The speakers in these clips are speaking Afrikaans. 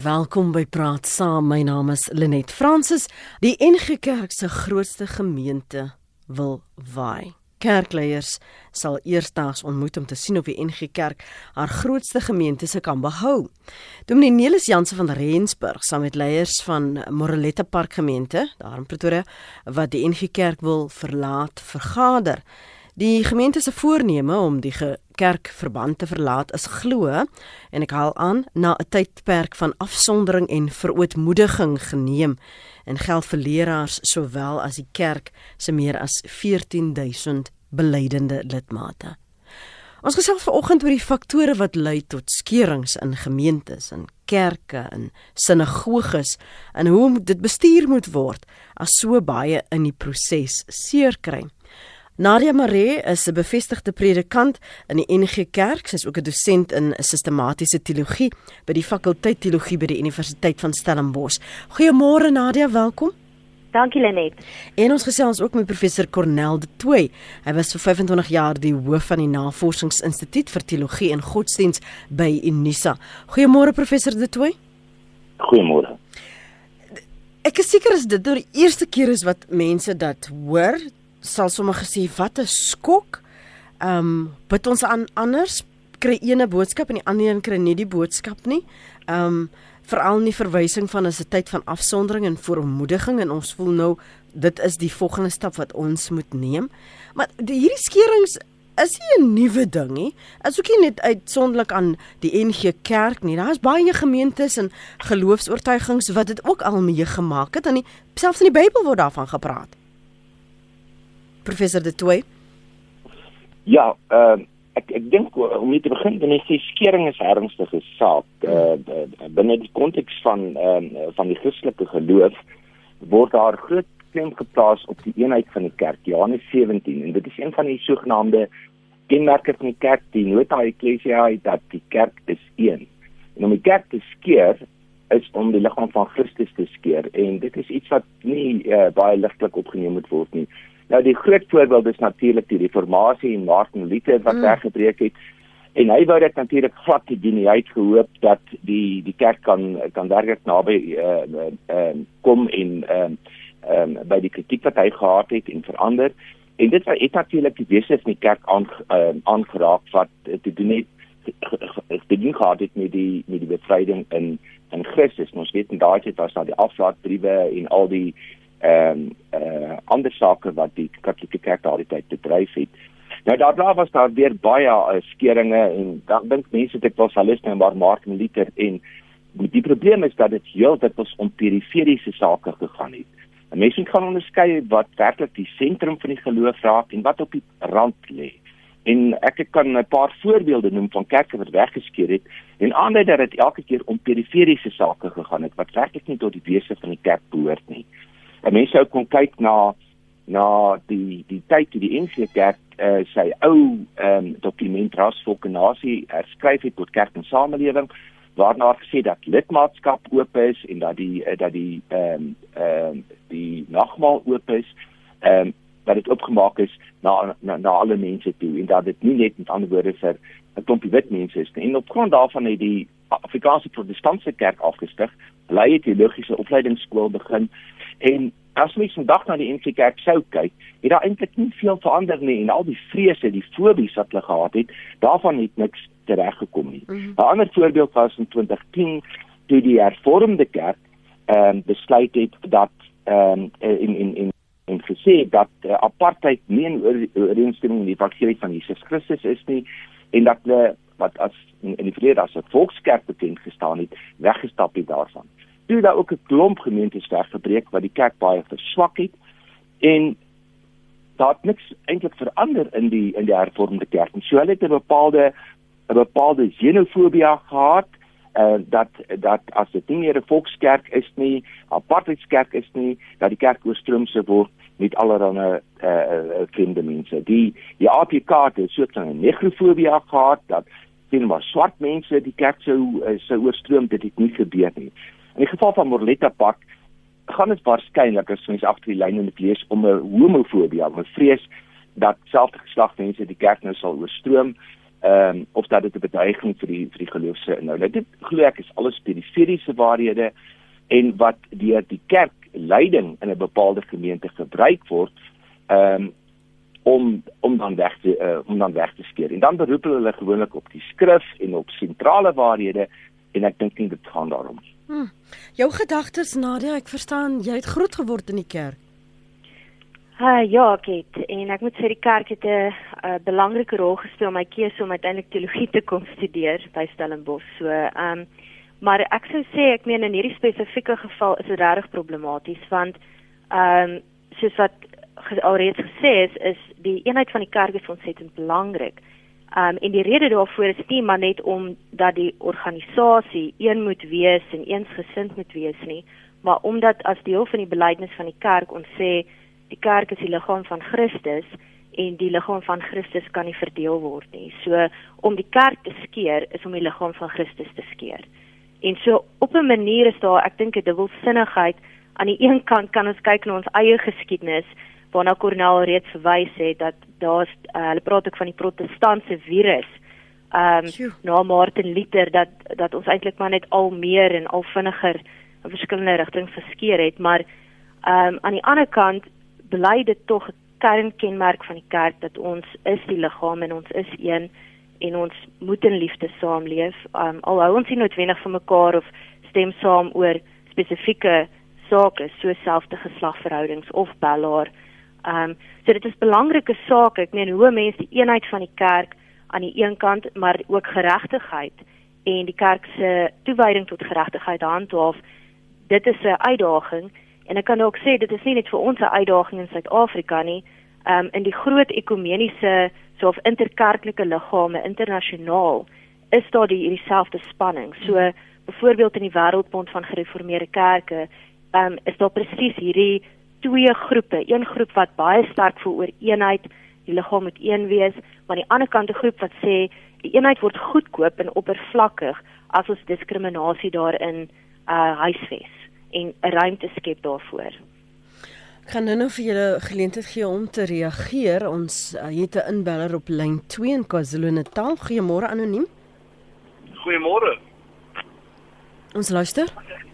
Welkom by Praat Saam. My naam is Lenet Fransis. Die NG Kerk se grootste gemeente wil waai. Kerkleiers sal eersdaags ontmoet om te sien of die NG Kerk haar grootste gemeente se kan behou. Dominee Nelis Jansen van Rensburg saam met leiers van Moreletta Park gemeente daar in Pretoria wat die NG Kerk wil verlaat vergader. Die gemeente se voorneme om die kerkverband te verlaat is glo en ek haal aan na 'n tydperk van afsondering en verootmoediging geneem en geld vir leraars sowel as die kerk se meer as 14000 belydende lidmate. Ons gesels vanoggend oor die faktore wat lei tot skeurings in gemeentes en kerke en sinagoges en hoe dit bestuur moet word as so baie in die proses seer kry. Nadia Maree is 'n bevestigde predikant in die NG Kerk. Sy is ook 'n dosent in sistematiese teologie by die fakulteit teologie by die Universiteit van Stellenbosch. Goeiemôre Nadia, welkom. Dankie Lenet. En ons gesels ook met professor Cornel de Tooy. Hy was vir 25 jaar die hoof van die Navorsingsinstituut vir Teologie en Godsdiens by Unisa. Goeiemôre professor de Tooy. Goeiemôre. Ek is seker as dit nou die eerste keer is wat mense dat hoor, sal sommer gesê wat 'n skok. Ehm um, bid ons aan anders kry ene boodskap en die ander een kry nie die boodskap nie. Ehm um, veral in die verwysing van as 'n tyd van afsondering en verontmoediging en ons voel nou dit is die volgende stap wat ons moet neem. Maar die, hierdie skerings is nie 'n nuwe ding nie. Is ook nie net uitsonderlik aan die NG Kerk nie. Daar's baie gemeentes en geloofs-oortuigings wat dit ook al meegemaak het. En selfs in die Bybel word daarvan gepraat professor De Tooy? Ja, ehm uh, ek ek dink om mee te begin, dan is die skering is ernstige saak. Uh, binne die konteks van ehm uh, van die Christelike geloof word daar groot klem geplaas op die eenheid van die kerk, Johannes 17 en dit is een van die sogenaamde kenmerke van die kerk, die nota ecclesiae dat die kerk is een. En om die kerk te skeer is om die liggaam van Christus te skeer en dit is iets wat nie uh, baie ligtelik opgeneem moet word nie. Nou die groot voorbeeld is natuurlik die reformatie en Martin Luther wat mm. weggebreek het. En hy wou dit natuurlik glad te doen. Hy het gehoop dat die die kerk kan kan werklik naby ehm uh, uh, kom en ehm uh, um, by die kritiek wat hy gehad het en verander. En dit het natuurlik die wese van die kerk aan uh, aangeraak wat te doen het te doen gehad het met die met die bevryding in in Christus. Ons weet in daai tyd was daar die aflaatbriewe en al die ehm uh, ander sake wat die Katolieke Kerk daardie tyd bedryf het. Nou daarna was daar weer baie uh, skeringe en dan dink mense dit was alles net maar Martin Luther en die probleem is dat dit heeltyd ons om periferiese sake gegaan het. Mense kan onderskei wat werklik die sentrum van die geloof raak en wat op die rand lê. En ek kan 'n paar voorbeelde noem van kerke wat weggeskeer het en aandui dat dit elke keer om periferiese sake gegaan het wat werklik nie tot die wese van die kerk behoort nie. 'n mens sou kon kyk na na die die tyd toe die NG Kerk uh, sy ou um, dokument rasvolke nasie herskryf het tot kerk en samelewing waarna gesê dat lidmaatskap oop is en dat die uh, dat die ehm um, ehm um, die nagmaal oop is ehm um, dat dit opgemaak is na, na na alle mense toe en dat dit nie net met ander woorde vir 'n klompie wit mense is nie. En op grond daarvan het die Afrikaanse Protestantse Kerk afgestig, hulle het teologiese opleidingsskool begin en as mens vandag na die NG Kerk sou kyk, het daar eintlik nie veel verander nie en al die vrese, die fobies wat hulle gehad het, daarvan het niks tereggekom nie. 'n mm -hmm. ander voorbeeld was in 2010 toe die Hervormde Kerk ehm um, besluit het dat ehm um, in in in en gesê dat uh, apartheid nie in ooreenstemming met die evangelie van Jesus Christus is nie en dat hulle wat as in, in die verlede as 'n volkskerk bekend gestaan het, weggestap het daarvan toe daar ook 'n klomp gemeentes weggebreek wat die kerk baie verswak het en daar het niks eintlik verander in die in die hervormde kerk. En so hulle het 'n bepaalde 'n bepaalde xenofobie gehad en uh, dat dat as dit nie 'n volkskerk is nie, apartheidskerk is nie, dat die kerk oorstroomse word met allerlei eh uh, vriende mense. Die die APK het so 'n negrofobie gehad dat sien maar swart mense die kerk sou uh, sou oorstroom dit het nie gebeur nie. In die geval van Morletta Park gaan dit waarskynlik as mens agter die lyne moet lees om 'n homofobie, om 'n vrees dat selfde geslag mense die kerk nou sal oorstroom ehm um, of dat dit 'n bedreiging vir die vir die geloofse inhoud. Dit glo ek is alles periferiese waarhede en wat deur die kerk leiding in 'n bepaalde gemeente gebruik word ehm um, om om dan weg te uh, om dan weg te skeer. En dan beroep hulle gewoonlik op die skrif en op sentrale waarhede en ek dink dit gaan daarom. Hmm. Jou gedagtes Nadia, ek verstaan jy het groot geword in die kerk. Uh, ja, ek het en ek moet sê die kerk het 'n uh, belangrike rol gespeel in my keuse om uiteindelik teologie te kom studeer by Stellenbosch. So, ehm um, maar ek sou sê ek meen in hierdie spesifieke geval is dit regtig problematies want ehm um, soos wat alreeds gesê is, is die eenheid van die kerk is ontsettend belangrik. Um, en die rede daarvoor is nie maar net om dat die organisasie een moet wees en eensgesind moet wees nie, maar omdat as deel van die belydenis van die kerk ons sê die kerk is die liggaam van Christus en die liggaam van Christus kan nie verdeel word nie. So om die kerk te skeer is om die liggaam van Christus te skeer. En so op 'n manier is daar, ek dink 'n dubbelsinnigheid. Aan die een kant kan ons kyk na ons eie geskiedenis waarna Cornel reeds verwys het dat daar's uh, hulle praat ook van die protestantse virus. Ehm um, na Martin Luther dat dat ons eintlik maar net al meer en al vinniger in verskillende rigtings geskeer het, maar ehm um, aan die ander kant bly dit tog 'n kernkenmerk van die kerk dat ons is die liggaam en ons is een en ons moet in liefde saamleef. Um, al hou ons nie noodwendig van mekaar of stem saam oor spesifieke sake soos selfde geslagverhoudings of bellaar. Ehm um, so dit is belangrike sake. Ek meen hoe mense die eenheid van die kerk aan die een kant maar ook geregtigheid en die kerk se toewyding tot geregtigheid handhaaf. Dit is 'n uitdaging En ek kan ook sê dit is nie net vir ons 'n uitdaging in Suid-Afrika nie. Ehm um, in die groot ekumeniese soof interkerklike liggame internasionaal is daar die hierdie selfde spanning. So mm. byvoorbeeld in die Wêreldbond van Gereformeerde Kerke, ehm um, is daar presies hierdie twee groepe, een groep wat baie sterk voel oor eenheid, die liggaam moet een wees, maar die ander kant 'n groep wat sê die eenheid word goedkoop en oppervlakkig as ons diskriminasie daarin uh huisves en 'n ruimte skep daarvoor. Ek gaan nou-nou vir julle geleentheid gee om te reageer. Ons uh, het 'n inbeller op lyn 2 in KwaZulu-Natal. Goeiemôre anoniem. Goeiemôre. Ons luister. Goed.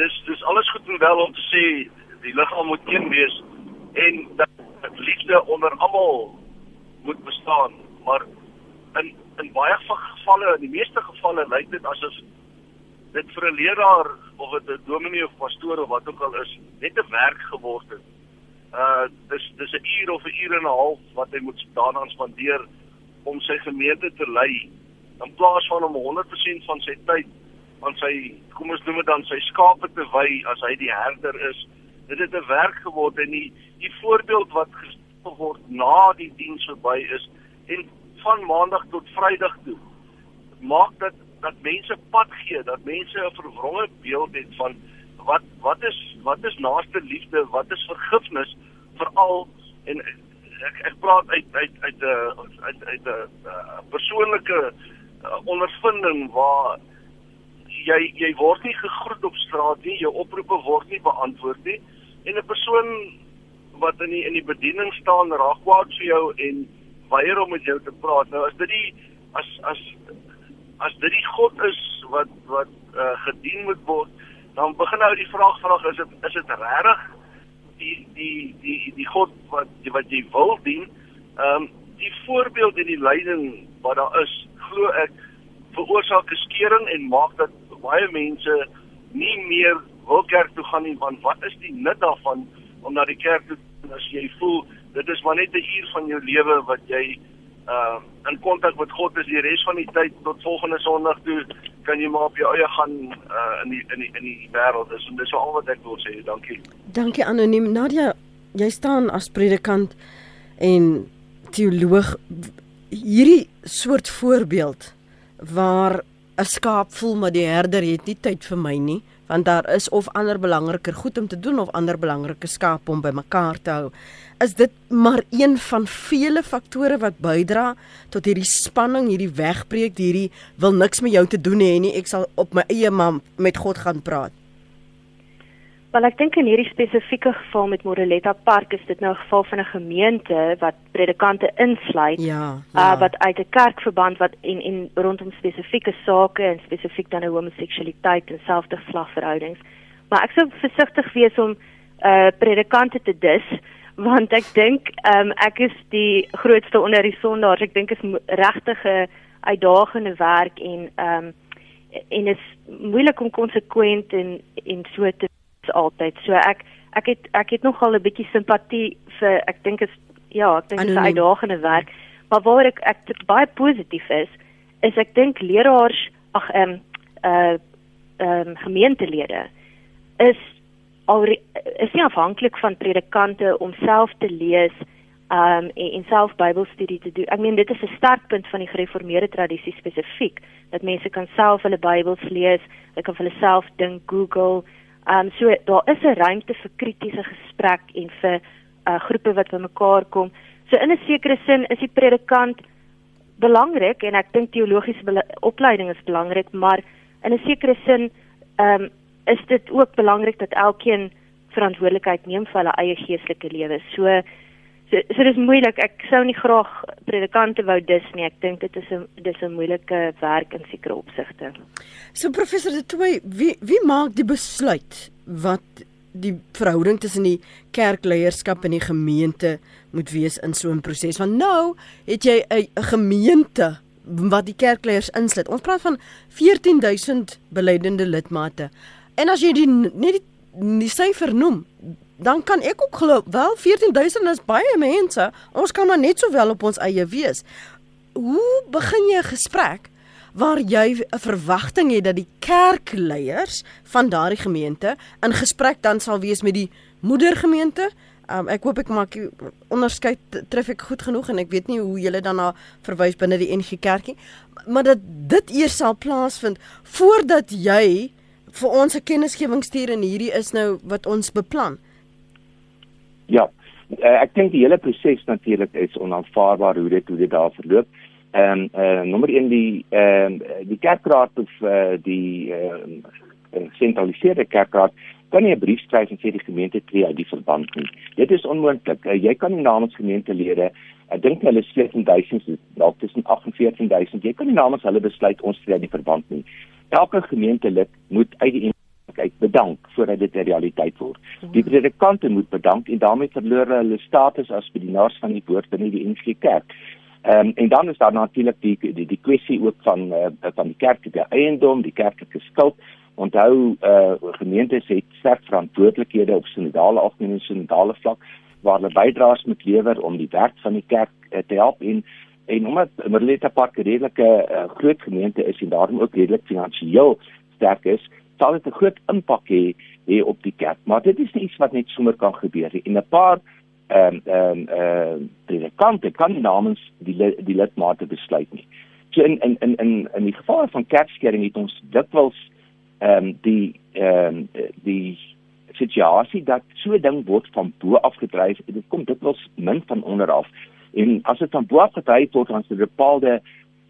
Dis dis alles goed en wel om te sê die liggaam moet een wees en dat liefde onder almal moet bestaan, maar in in baie gevalle, in die meeste gevalle lyk dit asof dit vir 'n leraar of 'n dominee of pastoor of wat ook al is, net 'n werk geword het. Uh dis dis 'n uur of 'n uur en 'n half wat hy moet daaraan spandeer om sy gemeente te lei in plaas van om 100% van sy tyd aan sy kom ons noem dit dan sy skape te wy as hy die herder is. Dit het 'n werk geword en die die voorbeeld wat gestel word na die diens verby is en van maandag tot vrydag toe maak dit dat mense pad gee, dat mense 'n verwronge beeld het van wat wat is wat is naaste liefde, wat is vergifnis veral en ek ek praat uit uit uit 'n uh, uit uit 'n uh, persoonlike uh, ondervinding waar jy jy word nie gegroet op straat nie, jou oproepe word nie beantwoord nie en 'n persoon wat in die in die bediening staan raak kwaad vir jou en weier om met jou te praat. Nou as dit die as as as dit die God is wat wat uh, gedien moet word, dan begin nou die vraag vraag is dit is dit regtig die die die die God wat wat jy wil dien? Ehm um, die voorbeeld en die leiding wat daar is, glo ek veroorsaak 'n skeuring en maak dat baie mense nie meer wil kerk toe gaan nie want wat is die nut daarvan om na die kerk toe as jy voel dit is maar net 'n uur van jou lewe wat jy uh in kontak met God is die res van die tyd tot volgende Sondag toe kan jy maar op jou eie gaan uh in die in die in die wêreld is. En dis al wat ek wil sê. Dankie. Dankie anoniem. Nadia jy staan as predikant en teoloog. Hierdie soort voorbeeld waar 'n skaap voel maar die herder het nie tyd vir my nie want daar is of ander belangriker goed om te doen of ander belangrike skaap om by mekaar te hou is dit maar een van vele faktore wat bydra tot hierdie spanning, hierdie wegbreek, hierdie wil niks met jou te doen hê nie. Ek sal op my eie man met God gaan praat. Wel ek dink in hierdie spesifieke geval met Moreletta Park is dit nou 'n geval van 'n gemeente wat predikante insluit. Ja. Uh, ja. wat uit 'n kerkverband wat en en rondom spesifieke sake en spesifiek dan 'n homoseksualiteit en selfdagslagverhoudings. Maar ek sou versigtig wees om uh predikante te dis want ek dink um, ek is die grootste onder die sondaars. Ek dink is regtig 'n uitdagende werk en um en is moeilik om konsekwent en en so te altyd. So ek ek het ek het nogal 'n bietjie simpatie vir ek dink is ja, ek dink dit is 'n uitdagende werk. Maar waar ek ek baie positief is, is ek dink leraars ag ehm um, uh ehm um, gemeentelede is al is nie afhanklik van predikante om self te lees um en, en self Bybelstudie te doen. Ek meen dit is 'n startpunt van die gereformeerde tradisie spesifiek dat mense kan self hulle Bybels lees, hulle kan vir hulle self dink, Google. Um so daar is 'n ruimte vir kritiese gesprek en vir uh groepe wat bymekaar kom. So in 'n sekere sin is die predikant belangrik en ek dink teologiese opleiding is belangrik, maar in 'n sekere sin um is dit ook belangrik dat elkeen verantwoordelikheid neem vir hulle eie geestelike lewe. So So so dis moeilik. Ek sou nie graag predikante wou dis nie. Ek dink dit is 'n dis 'n moeilike werk in sekere opsigte. So professor De Tooy, wie wie maak die besluit wat die verhouding tussen die kerkleierskap en die gemeente moet wees in so 'n proses? Want nou het jy 'n gemeente wat die kerkleiers insluit. Ons praat van 14000 belydende lidmate. En as jy die net die, die syfer noem, dan kan ek ook glo wel 14000 is baie mense. Ons kan maar net sowel op ons eie wees. Hoe begin jy 'n gesprek waar jy 'n verwagting het dat die kerkleiers van daardie gemeente in gesprek dan sal wees met die moedergemeente? Um, ek hoop ek maak onderskeid tref ek goed genoeg en ek weet nie hoe julle daarna verwys binne die NG Kerkie maar dat dit eers sal plaasvind voordat jy vir ons 'n kennisgewing stuur en hierdie is nou wat ons beplan. Ja, uh, ek dink die hele proses natuurlik is onaanvaarbaar hoe dit hoe dit daar verloop. Ehm um, uh, nommer 1 die ehm uh, die kerkraad of uh, die ehm uh, sentraliseerde kerkraad kan nie 'n brief skryf en sê die gemeente tree uit die verband nie. Dit is onmoontlik. Uh, jy kan nie namens gemeentelede Ek dink hulle is 14000 dalk tussen 18000. Jy kan nie namens hulle besluit ons tree uit die verband nie. Elke gemeentelid moet uit die uit bedank voordat dit 'n realiteit word. Die predikante moet bedank en daarmee verloor hulle status as bedienaars van die woord binne die NG Kerk. Ehm um, en dan is daar natuurlik die die die kwessie ook van uh, van die kerklike eiendom, die kerklike skuld. Onthou uh gemeentes het sterk verantwoordelikhede op sinodale algemene sinodale vlak waar hulle bydraes moet lewer om die werk van die kerk uh, te help en en omdat Merleta Park 'n redelike uh, groot gemeente is en daarom ook redelik finansiëel sterk is, sal dit 'n groot impak hê hê op die kerk. Maar dit is nie iets wat net sommer kan gebeur nie. En 'n paar ehm um, ehm um, ehm uh, predikante kan nie namens die die lidmate besluit nie. So in in in in in die geval van kerkskering het ons dikwels ehm um, die ehm um, die situasie dat so 'n ding word van bo af gedryf dit kom dikwels min van onder af. En as dit van bo af gedryf word, dan is dit bepaalde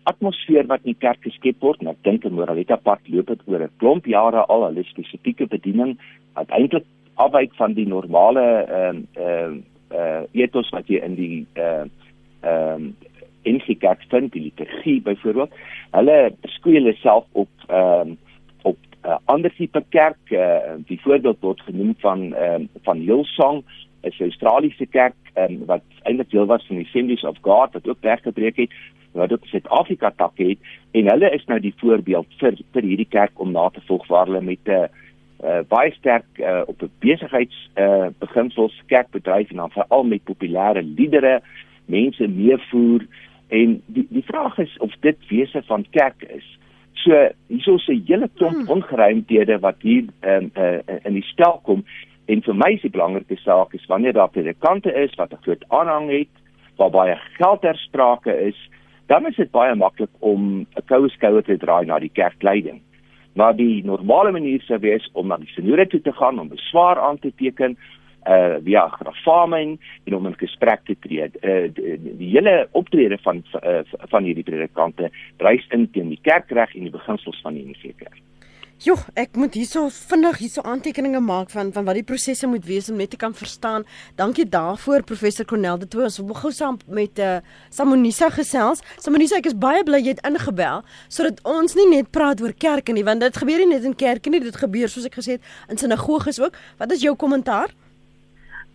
atmosfeer wat in die kerk geskep word. En ek dink in Moralita Park loop dit oor 'n klomp jare al. Hulle spesifieke bediening wat eintlik afwyk van die normale ehm uh, ehm uh, uh, ethos wat jy in die ehm uh, ehm um, in die kerk vind, die liturgie byvoorbeeld. Hulle beskryf hulle self op ehm um, op 'n uh, ander tipe kerk. Uh, die voorbeeld word genoem van ehm uh, van Hillsong is 'n Australiese kerk um, wat eintlik deel was van die Assemblies of God wat ook weggebreek het wat ook Suid-Afrika tak het en hulle is nou die voorbeeld vir vir hierdie kerk om na te volg waar hulle met 'n uh, uh, baie sterk uh, op 'n besigheids uh, beginsels kerkbedryf en dan veral met populêre liedere mense meevoer en die die vraag is of dit wese van kerk is so hierso se hele klomp hmm. ongeruimthede wat hier um, uh, in die stel kom en vir my is die belangrike saak is wanneer daar predikante is wat 'n groot aanhang het waar baie geld ter sprake is dan is dit baie maklik om 'n koue skouer te draai na die kerkleiding. Maar die normale manier sou wees om na die sinode toe te gaan om beswaar aan te teken uh via grafamen en om 'n gesprek te tree. Uh die, die hele optrede van uh, van hierdie predikante reis in teen die kerkreg en die beginsels van die NG Kerk. Jo, ek moet hierso vinnig hierso aantekeninge maak van van wat die prosesse moet wees om net te kan verstaan. Dankie daarvoor professor Cornel de Tooi. Ons wil gou saam met eh uh, Samonisa gesels. Samonisa, ek is baie bly jy het ingebel sodat ons nie net praat oor kerke nie, want dit gebeur nie net in kerke nie, dit gebeur soos ek gesê het in sinagoges ook. Wat is jou kommentaar?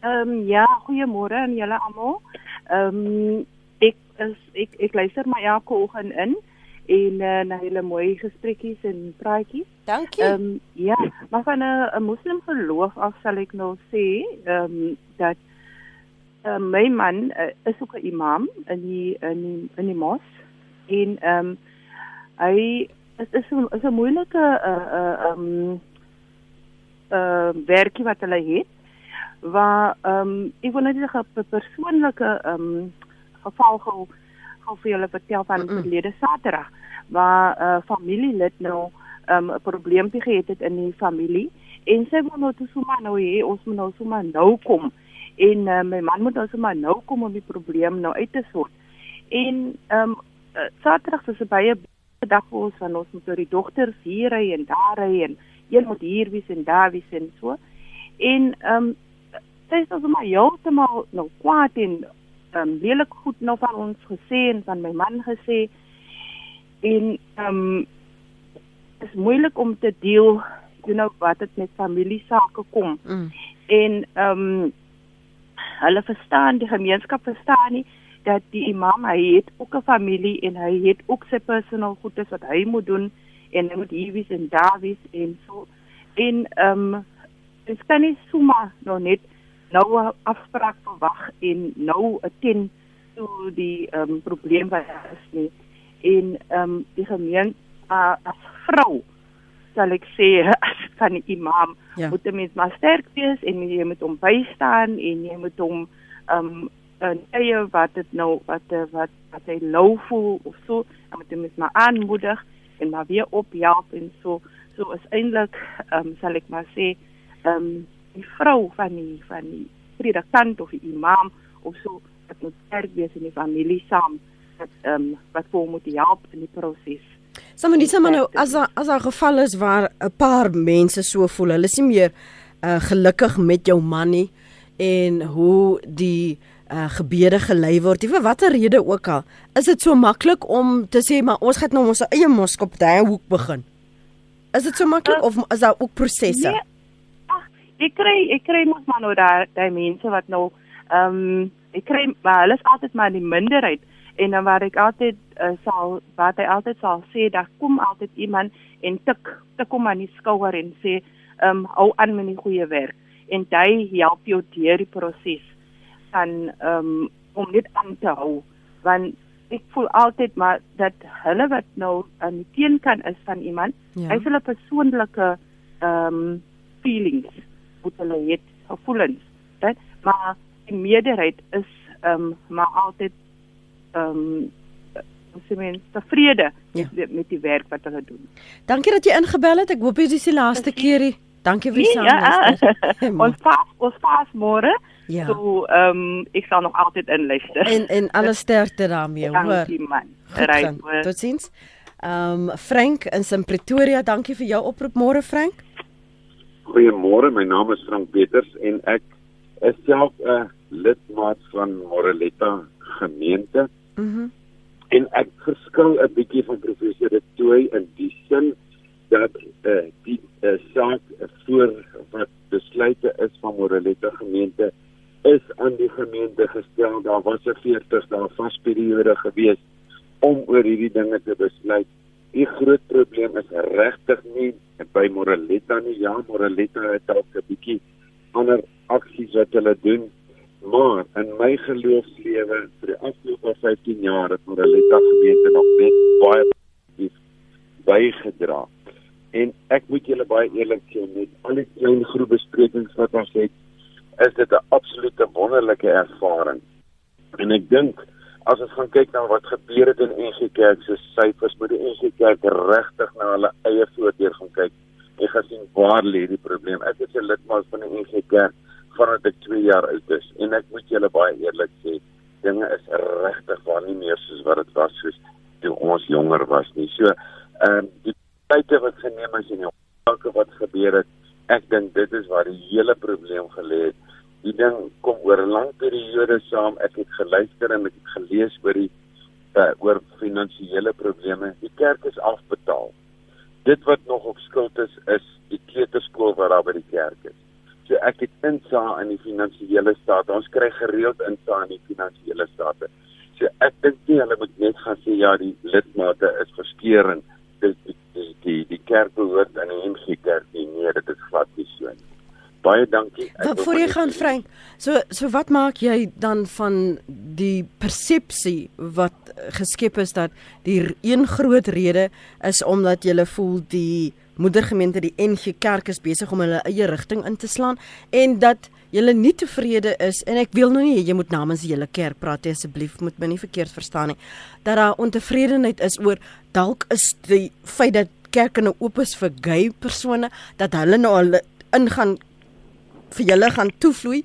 Ehm um, ja, goeiemôre aan julle almal. Ehm um, ek is ek ek luister my elke oggend in en uh, na hele mooi gesprekkies en praatjies. Dankie. Ehm um, ja, maar van 'n moslim geloof af sal ek nou sê ehm um, dat uh, my man uh, is ook 'n imam in die in die, in die mos en ehm um, hy is is 'n is 'n moeilike uh uh um uh werkie wat hulle het waar ehm um, ek wil net 'n persoonlike ehm um, geval gou gou vir julle vertel van mm -mm. verlede Saterdag waar 'n uh, familielid nou um, 'n probleempie gehad het in die familie en sy wou nou toe sommer nou hê ons moet nou sommer nou kom en uh, my man moet nou sommer nou kom om die probleem nou uit te sort. En ehm um, Saterdag was 'n baie dag vir ons van ons moet oor die dogters hier ry en daar ry en een moet hier wees en daar wees en so. En ehm um, sy is nou sommer heeltemal nou kwaad en um, lelik goed nou van ons gesê en van my man gesê en ehm um, is moeilik om te deel you know wat dit met familie sake kom. Mm. En ehm um, hulle verstaan die gemeenskap verstaan nie dat die imam hy het ook 'n familie en hy het ook sy personal goedes wat hy moet doen en hy moet hier wees en daar wees en so en ehm um, dit kan nie sommer nou net nou 'n afspraak verwag en nou 'n ten toe die ehm um, probleem wat daar is nie en ehm um, die gemeen uh, as vrou sal ek sê as van die imam ja. moet 'n mens maar sterk wees en jy moet hom bystaan en jy moet hom ehm um, en eie wat dit nou wat wat wat hy lou voel of so dan moet jy mens maar aanmoedig en maar weer ophelp en so so is eintlik ehm um, sal ek maar sê ehm um, die vrou van die van die predikant of die imam of so wat moet sterk wees in die familie saam wat ehm um, wat vir hom moet help in die proses. Sommige dis maar nou as a, as 'n geval is waar 'n paar mense so voel, hulle is nie meer uh, gelukkig met jou man nie en hoe die uh, gebede gelei word, vir watter rede ook al. Is dit so maklik om te sê maar ons gaan nou ons eie moskop daai hoek begin? Is dit so maklik uh, of is daar ook prosesse? Nee, ek kry ek kry mos maar nou daai daai mense wat nou ehm um, ek kry maar hulle is altyd maar die minderheid. En dan waar ek altyd uh, sal wat hy altyd sal sê daar kom altyd iemand en tik tik kom aan die skouer en sê ehm um, hou aan met die goeie werk. En hy help jou deur die proses van ehm um, om net aan te hou. Want ek voel altyd maar dat hulle wat nou aan die teenkant is van iemand ja. hy hulle persoonlike ehm um, feelings wat hulle het gevoelens dat maar die meerderheid is ehm um, maar altyd ehm um, se mens tevrede ja. met, met die werk wat hulle doen. Dankie dat jy ingebel het. Ek hoop dit is die laaste keerie. Dankie vir die nee, saamluister. Ja. ons pas ons pas môre. Ja. So ehm um, ek sal nog altyd inluister. En en alle sterkte daarmee, hoor. Dankie man. Reg. Totsiens. Ehm um, Frank in Pretoria, dankie vir jou oproep môre Frank. Goeiemôre, my naam is Frank Peters en ek is self 'n lidmaat van Moreletta gemeente. Mhm. Mm en ek verskil 'n bietjie van professor De Tooy in die sin dat uh, die uh, saak voor wat besluite is van Moreletta gemeente is aan die gemeente gestel. Daar was 'n 40 dae vasperiode gewees om oor hierdie dinge te besluit. Die groot probleem is regtig nie by Moreletta nie. Ja, Moreletta het dalk 'n bietjie ander aksies wat hulle doen Maar in my geloofslewe vir die afgelope 15 jaar het Moreletta gemeente nog net baie positief bygedra. En ek moet julle baie eerlik sê met al die klein groep besprekings wat ons het, is dit 'n absolute wonderlike ervaring. En ek dink as ons gaan kyk na wat gebeur het in NG Kerk se syfers, moet die NG Kerk regtig na hulle eie voordeur gaan kyk. Jy gaan sien waar lê die probleem. Ek is 'n lidmaat van die NG Kerk vandat ek 2 jaar oud is en ek moet julle baie eerlik sê dinge is regtig waar nie meer soos wat dit was soos toe ons jonger was nie. So ehm um, die tye wat geneem is in die sake wat gebeur het. Ek dink dit is waar die hele probleem gelê het. Die ding kom oor 'n lang periode saam. Ek het geluister en ek het gelees oor die uh, oor finansiële probleme. Die kerk is afbetaal. Dit wat nog op skuld is is die kleuterskool wat daar by die kerk is. So ek het insaag in die finansiële staat. Ons kry gereeld insaag in die finansiële state. So ek dink nie hulle moet net gaan sê ja, die lidmate is verskeurend. Dit die die die, die kerk behoort aan die NG Kerk nie. Nee, dit is glad nie. Baie dankie. Wat voor jy gaan Frank. So so wat maak jy dan van die persepsie wat geskep is dat die een groot rede is omdat jy voel die moedergemeente die NG Kerk is besig om hulle eie rigting in te slaan en dat julle nie tevrede is en ek wil nou nie jy moet namens die hele kerk praat asseblief moet my nie verkeerd verstaan nie dat daar ontevredenheid is oor dalk is die feit dat kerke nou oop is vir gay persone dat hulle nou al ingaan vir julle gaan toevloei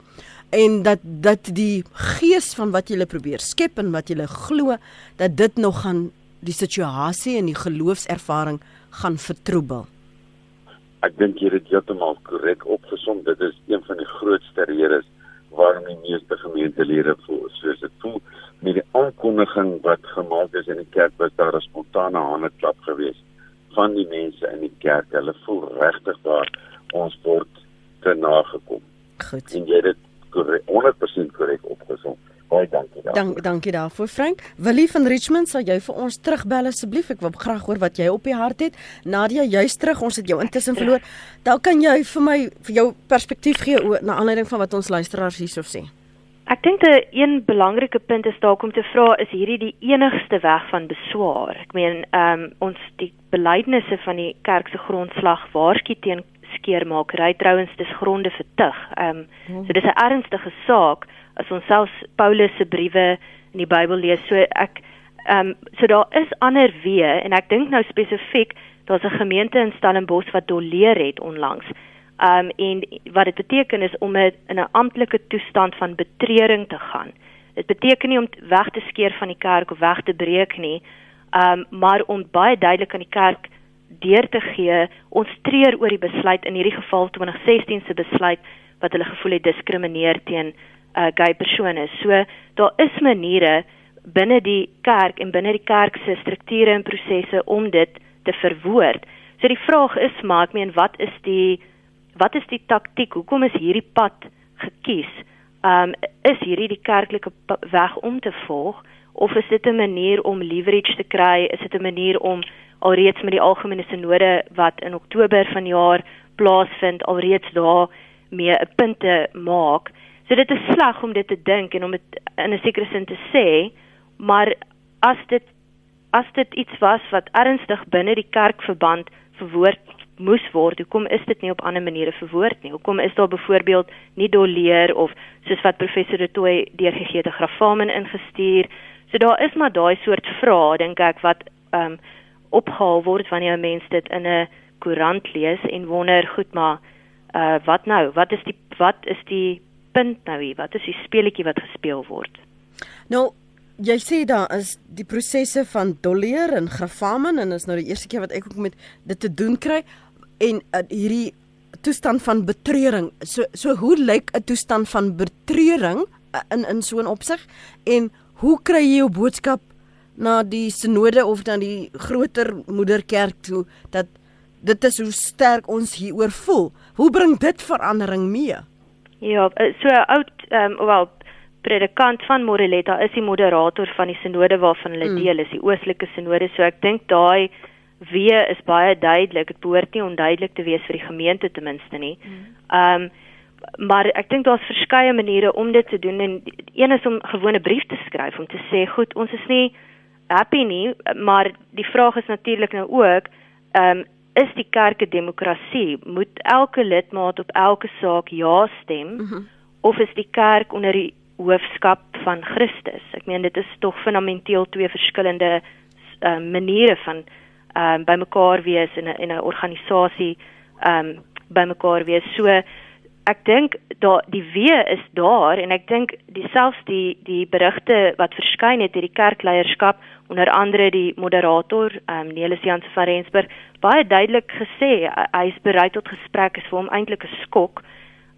en dat dat die gees van wat jy probeer skep en wat jy glo dat dit nog gaan die situasie en die geloofservaring gaan vertroebel ek dink jy het heeltemal korrek opgesom. Dit is een van die grootste redes waarom die meeste gemeentelede voel soos dit voel. Met die aankondiging wat gemaak is in die kerk was daar 'n spontane handeklap geweest van die mense in die kerk. Hulle voel regtig daar ons word te nagekom. Goed. En jy dit korrek 100% korrek opgesom. Baie dankie daarvoor. Dank dankie daarvoor Frank. Willie van Richmond, sal jy vir ons terugbel asseblief? Ek wil graag hoor wat jy op die hart het. Nadia, jy's terug. Ons het jou intussen verloor. Dan kan jy vir my vir jou perspektief gee oor na aanleiding van wat ons luisteraars hierso sê. Ek dink 'n een belangrike punt is dalk om te vra is hierdie die enigste weg van beswaar. Ek meen, ehm um, ons die belydenisse van die kerk se grondslag waarsku teen skeermakery. Trouwens, dis gronde vir tug. Ehm um, so dis 'n ernstige saak as ons selfs Paulus se briewe in die Bybel lees. So ek ehm um, so daar is ander weë en ek dink nou spesifiek daar's 'n gemeente in Stellenbosch wat doleer het onlangs. Ehm um, en wat dit beteken is om in 'n amptelike toestand van betrering te gaan. Dit beteken nie om weg te skeer van die kerk of weg te breek nie, ehm um, maar om baie duidelik aan die kerk deur te gee ons treur oor die besluit in hierdie geval 2016 se besluit wat hulle gevoel het diskrimineer teen uh, gay persone. So daar is maniere binne die kerk en binne die kerk se strukture en prosesse om dit te verwoord. So die vraag is maar ek meen wat is die wat is die taktik? Hoekom is hierdie pad gekies? Um is hierdie die kerklike weg om te volg of is dit 'n manier om leverage te kry? Is dit 'n manier om alreeds met die algemene sinode wat in Oktober vanjaar plaasvind alreeds daar mee 'n punt te maak? So dit is sleg om dit te dink en om dit in 'n sekere sin te sê, maar as dit as dit iets was wat ernstig binne die kerkverband verwoord moes word, hoekom is dit nie op ander maniere verwoord nie? Hoekom is daar byvoorbeeld nie doleer of soos wat professor De Tooy deurgegee het, grafamen ingestuur? So daar is maar daai soort vrae dink ek wat ehm um, opgehaal word wanneer 'n mens dit in 'n koerant lees en wonder, goed maar uh wat nou? Wat is die wat is die punt nou hier? Wat is die speletjie wat gespeel word? Nou, jy sê daar is die prosesse van Dolleer en Grafammen en is nou die eerste keer wat ek ook met dit te doen kry en uh, hierdie toestand van betreuring. So so hoe lyk 'n toestand van betreuring uh, in in so 'n opsig en hoe kry jy jou boodskap na die sinode of dan die groter moederkerk toe dat dit is hoe sterk ons hieroor voel. Hoe bring dit verandering mee? Ja, eh, so oud ehm um, wel predikant van Moreletta is die moderator van die sinode waarvan hulle mm. deel is, die oostelike sinode. So ek dink daai wie is baie duidelik. Dit behoort nie onduidelik te wees vir die gemeente ten minste nie. Mm. Ehm um, maar ek dink daar's verskeie maniere om dit te doen en een is om gewone brief te skryf om te sê, goed, ons is nie happy nie, maar die vraag is natuurlik nou ook ehm um, is die kerk 'n demokrasie? Moet elke lidmaat op elke saak ja stem mm -hmm. of is die kerk onder die hoofskap van Christus? Ek meen dit is tog fundamenteel twee verskillende uh, maniere van ehm um, bymekaar wees in 'n in 'n organisasie ehm um, bymekaar wees. So ek dink daar die wee is daar en ek dink dieselfs die die berigte wat verskyn het deur die kerkleierskap onder andere die moderator ehm um, Nelis Jans van Rensburg baie duidelik gesê hy is bereid tot gesprek is vir hom eintlik 'n skok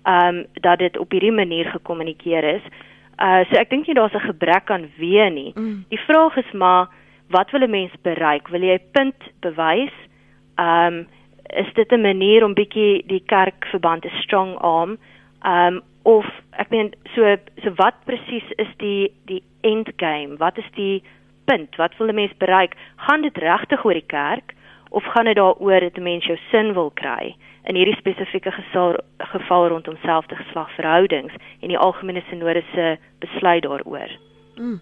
ehm um, dat dit op hierdie manier gekommunikeer is. Uh so ek dink nie daar's 'n gebrek aan wee nie. Mm. Die vraag is maar wat wil 'n mens bereik? Wil jy 'n punt bewys? Ehm um, is dit 'n manier om bietjie die kerkverband te strong arm? Um, of ek meen so so wat presies is die die end game? Wat is die punt? Wat wil 'n mens bereik? Gaan dit regtig oor die kerk of gaan dit daaroor dat 'n mens jou sin wil kry? in hierdie spesifieke geval, rondom selfde geslagverhoudings en die algemene sinode se besluit daaroor. Mm.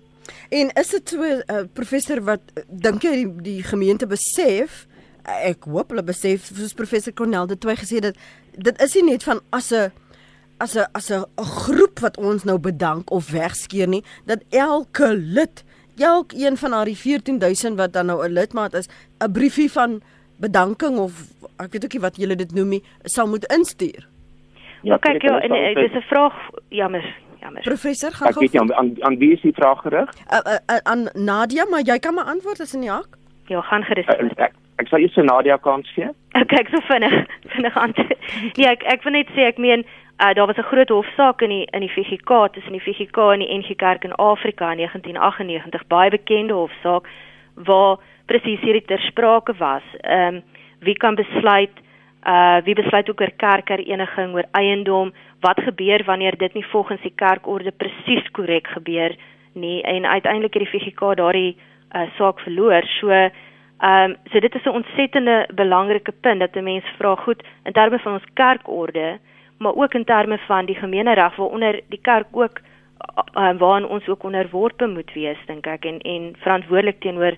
En is dit so uh, professor wat dink jy die, die gemeente besef ek hoop hulle besef soos professor Cornel het toe gesê dat dit is nie net van as 'n as 'n as 'n groep wat ons nou bedank of wegskeer nie dat elke lid elkeen van haar 14000 wat dan nou 'n lidmaat is 'n briefie van bedanking of ek weet ook nie wat julle dit noem nie, sal moet instuur. Ja, kyk ja, en eh, dis 'n vraag jammer. Jammer. Professor, gaan gou. Ek weet nie aan aan wie is die vraag gerig? Uh, uh, uh, aan Nadia, maar jy kan maar antwoord as in die hak. Ja, gaan gerus. Uh, ek ek sal eers Nadia kans gee. Ek kyk so vinnig, vinnig aan. Nee, ek ek wil net sê ek meen uh, daar was 'n groot hofsaak in die in die VGK tussen die VGK en die NG Kerk in Afrika in 1998, baie bekende hofsaak waar presies hierdie ter sprake was. Ehm um, wie kan besluit uh wie besluit ook oor kerkhereniging, oor eiendom? Wat gebeur wanneer dit nie volgens die kerkorde presies korrek gebeur nie? En uiteindelik het die VGK daardie uh saak verloor. So ehm um, so dit is 'n ontsettende belangrike punt dat 'n mens vra goed in terme van ons kerkorde, maar ook in terme van die gemeenereg waaronder die kerk ook uh, waaraan ons ook onderworpe moet wees dink ek en en verantwoordelik teenoor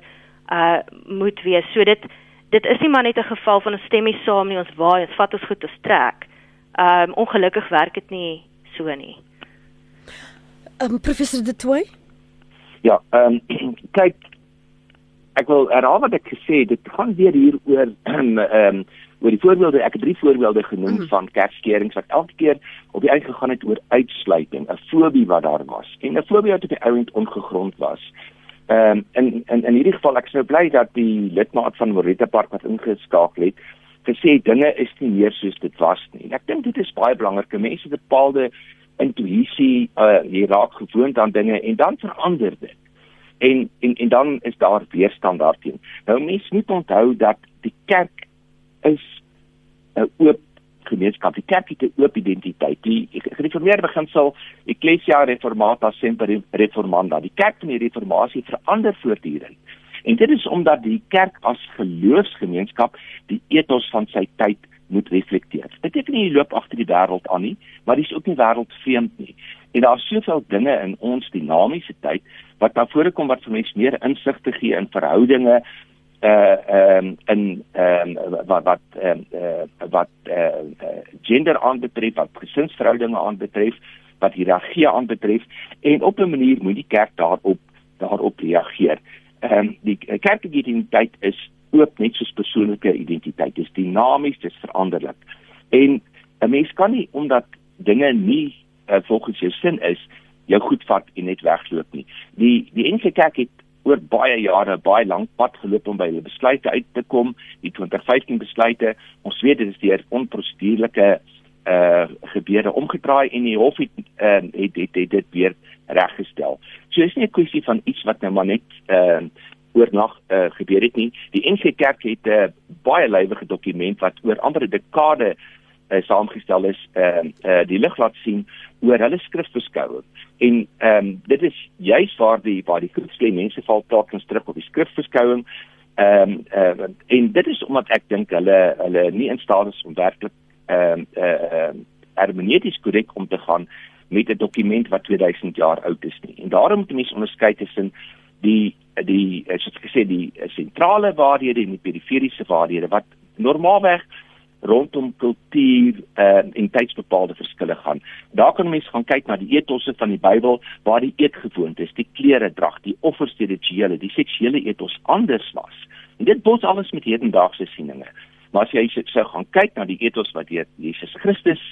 uh moet wees. So dit dit is nie maar net 'n geval van ons stemmie saam nie, ons waai, ons vat ons goed ons trek. Um ongelukkig werk dit nie so nie. Um professor De Toey? Ja, um kyk ek wil herhaal wat ek gesê het, dit gaan weer hier oor um um oor die voorbeelde, ek het drie voorbeelde genoem mm. van kerskerings wat elke keer op die einde gegaan het oor uitsluiting, 'n fobie wat daar was. En 'n fobie wat op die ouend ongegrond was. Ehm um, in in in hierdie geval ek sou bly dat die lidmaat van Morita Park wat ingeskakel het gesê dinge is nie meer soos dit was nie. En ek dink dit is baie belangrik. Mense bepaalde intuïsie uh hier raak gewoond aan dinge en dan verander dit. En en en dan is daar weerstand daarteen. Nou mense moet onthou dat die kerk is 'n oop gemeenskap. Die kerk het 'n oop identiteit. Die gereformeerde beginsel Ecclesia Reformata Semper Reformanda. Die kerk van die reformatie verander voortdurend. En dit is omdat die kerk as geloofsgemeenskap die ethos van sy tyd moet reflekteer. Dit beteken nie jy loop agter die wêreld aan nie, maar dis ook nie wêreldvreemd nie. En daar's soveel dinge in ons dinamiese tyd wat na vore kom wat vir mense meer insig te gee in verhoudinge, uh ehm um, in ehm um, wat wat ehm um, uh, wat uh, gender aanbetref, wat gesinsverhoudinge aanbetref, wat hiërargie aanbetref en op 'n manier moet die kerk daarop daarop reageer. Ehm um, die kerklike identiteit is oop net soos persoonlike identiteit. Dit is dinamies, dit is veranderlik. En 'n mens kan nie omdat dinge nie uh, volgens jou sin is, jou goed vat en net wegloop nie. Die die NG Kerk het oor baie jare baie lank pad geloop om by hulle besluite uit te kom, die 2015 besluite. Ons weet dit is deur onprosedurelike uh gebeure omgedraai en die hof het uh, het, het, het dit weer reggestel. So is nie 'n kwessie van iets wat nou maar net uh oornag uh, gebeur het nie. Die NG Kerk het 'n uh, baie lywige dokument wat oor amper 'n dekade uh, saamgestel is, uh, uh die lig laat sien oor hulle skrifbeskouing. En ehm um, dit is juis waar die waar die Christelike mense val telkens terug op die skrifbeskouing. Ehm um, uh, en dit is omdat ek dink hulle hulle nie in staat is om werklik ehm um, ehm uh, hermeneuties korrek om te gaan met 'n dokument wat 2000 jaar oud is nie. En daarom moet mense onderskei tussen die die soos ek gesê die sentrale waarhede en die periferiese waarhede wat normaalweg rondom kultuur uh, en tydsbepaalde verskille gaan. Daar kan mense gaan kyk na die etosse van die Bybel waar die eetgewoontes, die klere drag, die offers, die rituele, die seksuele etos anders was. En dit bots alles met hedendaagse sieninge. Maar as jy sou gaan kyk na die etos wat deur Jesus Christus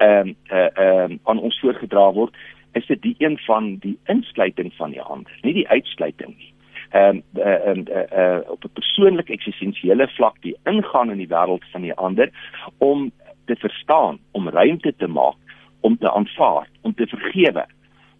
ehm um, uh, ehm um, aan ons voorgedra word, is dit die een van die insluiting van die ander, nie die uitsluiting nie. Ehm um, ehm uh, uh, uh, op 'n persoonlike eksistensiële vlak die ingaan in die wêreld van die ander om te verstaan, om ruimte te maak, om te aanvaar, om te vergewe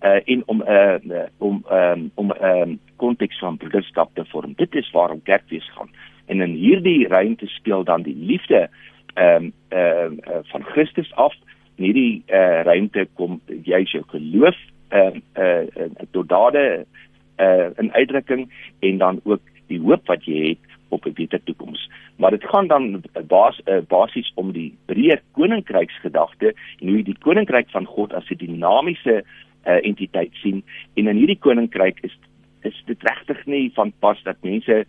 uh en om uh om um, om um, konteks van broederskap te vorm. Dit is waarom kerkwees gaan. En in hierdie ruimte speel dan die liefde ehm um, ehm uh, uh, van Christus af. In hierdie uh ruimte kom jy jou geloof ehm uh, uh, tot dade uh in uitdrukking en dan ook die hoop wat jy het op 'n beter toekoms. Maar dit gaan dan bas, uh, basies om die breë koninkryksgedagte en hoe die koninkryk van God as 'n dinamiese uh, entiteit sien en in hierdie koninkryk is is dit regtig nie van pas dat mense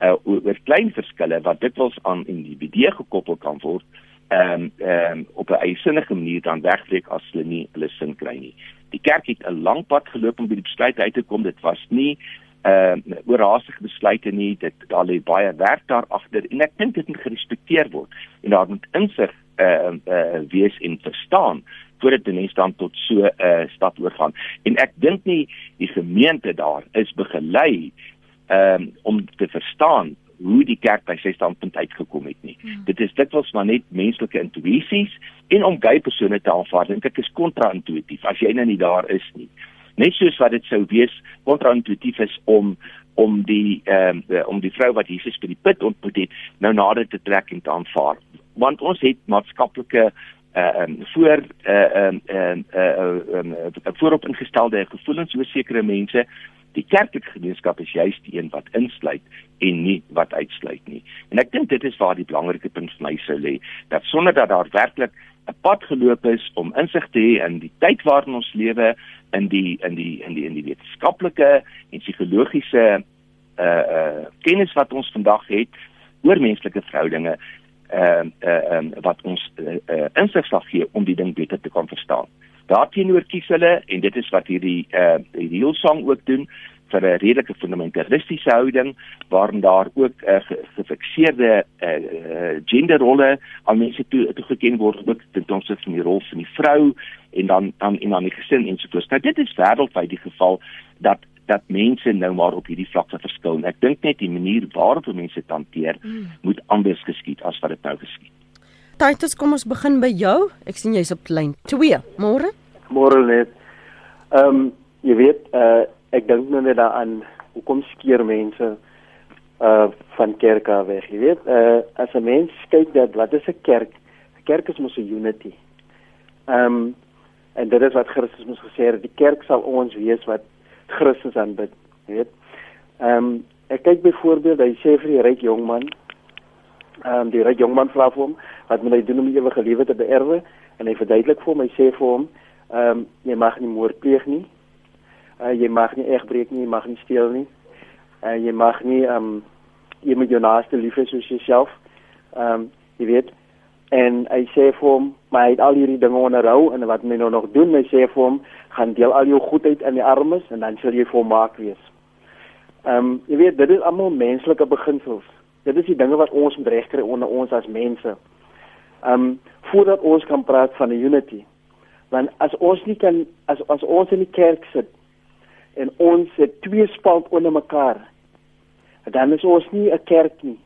uh, oor klein verskille wat dikwels aan individue gekoppel kan word ehm um, ehm um, op 'n eisinnige manier dan wegtrek as hulle nie hulle sin kry nie. Die kerk het 'n lang pad geloop om by die besluit uit te kom. Dit was nie ehm uh, oorhaastige besluite nie. Dit daar lê baie werk daar agter en ek dink dit moet gerespekteer word en daar moet insig uh, uh, wees en verstaan voordat die mens dan tot so 'n uh, stap oorgaan. En ek dink nie die gemeente daar is begelei um, om te verstaan hoe die kerk by sy standpunt uitgekom het nie. Hmm. Dit is dikwels maar net menslike intuïsies en om gay persone te aanvaar, dink ek is kontra-intuïtief as jy nou nie daar is nie. Net soos wat dit sou wees kontra-intuïtief is om om die ehm um, om die vrou wat Jesus by die put ontmoet het nou nader te trek en te aanvaar. Want ons het maatskaplike uh um voor uh um um uh um voorop ingestelde gevoelens oor sekere mense die kerklike gemeenskap is juist die een wat insluit en nie wat uitsluit nie en ek dink dit is waar die belangrike punt vir my sou lê dat sonder dat daar werklik 'n pad geloop is om insig te hê in die tyd waarin ons lewe in die in die in die in die wetenskaplike en psigologiese uh uh kennis wat ons vandag het oor menslike verhoudinge uh, uh, wat ons uh, uh, insig sal gee om die ding beter te kan verstaan. Daarteenoor kies hulle en dit is wat hierdie eh uh, die Hillsong ook doen vir 'n redelike fundamentalistiese houding waarin daar ook 'n uh, gefikseerde eh uh, genderrolle aan mense toe toegeken word ook ten opsigte van die rol van die vrou en dan dan en dan die gesin en so voort. Nou dit is wêreldwyd die geval dat dat mense nou maar op hierdie vlakte verskil. Ek dink net die manier waarop mense dit hanteer mm. moet anders geskied as wat dit nou geskied. Titus, kom ons begin by jou. Ek sien jy's op lyn 2. Môre? Môre net. Ehm um, jy weet, uh, ek dink nou net daaraan hoekom skeer mense uh van kerk af weg, jy weet. Uh as 'n mens kyk dat wat is 'n kerk? 'n Kerk is mos 'n unity. Ehm um, en dit is wat Christus mos gesê het, die kerk sal ons wees wat Christus aanbid, jy weet. Ehm um, ek kyk byvoorbeeld hy sê vir die ryk jongman, ehm um, die ryk jongman vra vir hom wat moet hy doen om die ewige lewe te beerwe en hy verduidelik vir hom, hy sê vir hom, ehm um, jy mag nie moord pleeg nie. Uh, jy mag nie egbreek nie, jy mag nie steel nie. Uh, jy mag nie ehm um, jy moet jou naaste lief hê soos jouself. Ehm um, jy weet en hy sê vir hom maar hy het al hierdie dinge onderhou en wat hy nou nog doen hy sê vir hom gaan deel al jou goedheid in die armes en dan sal jy volmaak wees. Ehm um, jy weet dit is almal menslike beginsels. Dit is die dinge wat ons moet regkry onder ons as mense. Ehm um, voordat ons kan praat van 'n unity. Want as ons nie kan as as ons in die kerk sit en ons het twee spalt onder mekaar dan is ons nie 'n kerk nie